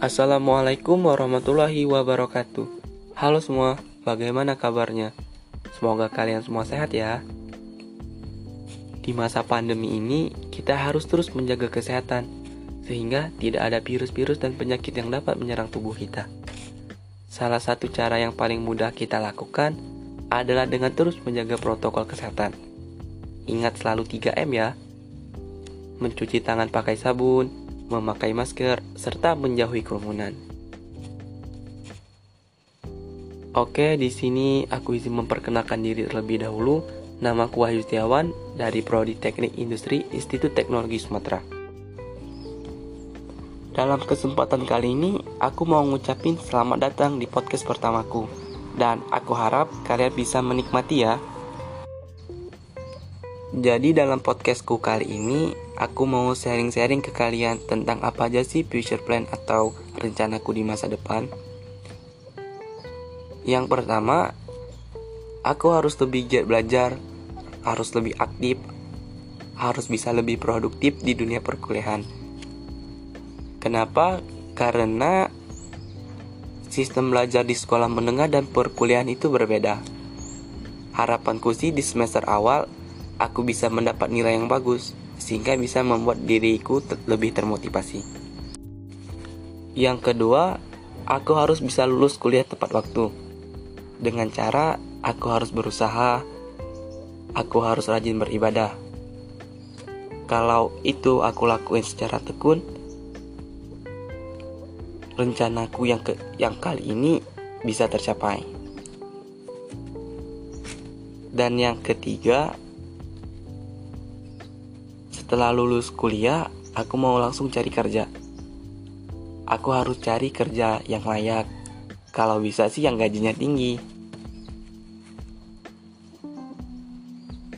Assalamualaikum warahmatullahi wabarakatuh. Halo semua, bagaimana kabarnya? Semoga kalian semua sehat ya. Di masa pandemi ini, kita harus terus menjaga kesehatan sehingga tidak ada virus-virus dan penyakit yang dapat menyerang tubuh kita. Salah satu cara yang paling mudah kita lakukan adalah dengan terus menjaga protokol kesehatan. Ingat selalu 3M ya. Mencuci tangan pakai sabun, memakai masker, serta menjauhi kerumunan. Oke, di sini aku izin memperkenalkan diri terlebih dahulu. Nama aku Wahyu Setiawan dari Prodi Teknik Industri Institut Teknologi Sumatera. Dalam kesempatan kali ini, aku mau ngucapin selamat datang di podcast pertamaku. Dan aku harap kalian bisa menikmati ya. Jadi dalam podcastku kali ini, aku mau sharing-sharing ke kalian tentang apa aja sih future plan atau rencanaku di masa depan. Yang pertama, aku harus lebih giat belajar, harus lebih aktif, harus bisa lebih produktif di dunia perkuliahan. Kenapa? Karena sistem belajar di sekolah menengah dan perkuliahan itu berbeda. Harapanku sih di semester awal aku bisa mendapat nilai yang bagus sehingga bisa membuat diriku ter lebih termotivasi. Yang kedua, aku harus bisa lulus kuliah tepat waktu. Dengan cara aku harus berusaha, aku harus rajin beribadah. Kalau itu aku lakuin secara tekun, rencanaku yang ke yang kali ini bisa tercapai. Dan yang ketiga, setelah lulus kuliah, aku mau langsung cari kerja. Aku harus cari kerja yang layak. Kalau bisa sih yang gajinya tinggi.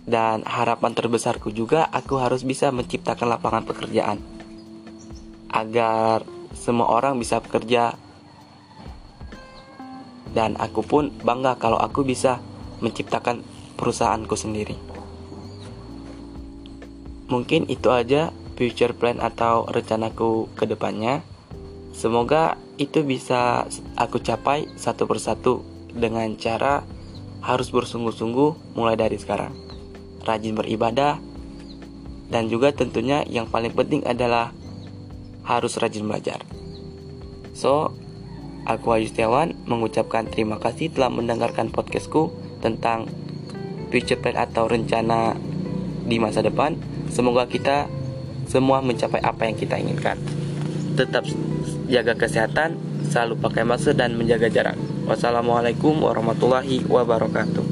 Dan harapan terbesarku juga aku harus bisa menciptakan lapangan pekerjaan. Agar semua orang bisa bekerja. Dan aku pun bangga kalau aku bisa menciptakan perusahaanku sendiri. Mungkin itu aja future plan atau rencanaku ke depannya. Semoga itu bisa aku capai satu persatu dengan cara harus bersungguh-sungguh mulai dari sekarang. Rajin beribadah dan juga tentunya yang paling penting adalah harus rajin belajar. So, aku Ayu Setiawan mengucapkan terima kasih telah mendengarkan podcastku tentang future plan atau rencana di masa depan. Semoga kita semua mencapai apa yang kita inginkan. Tetap jaga kesehatan, selalu pakai masker dan menjaga jarak. Wassalamualaikum warahmatullahi wabarakatuh.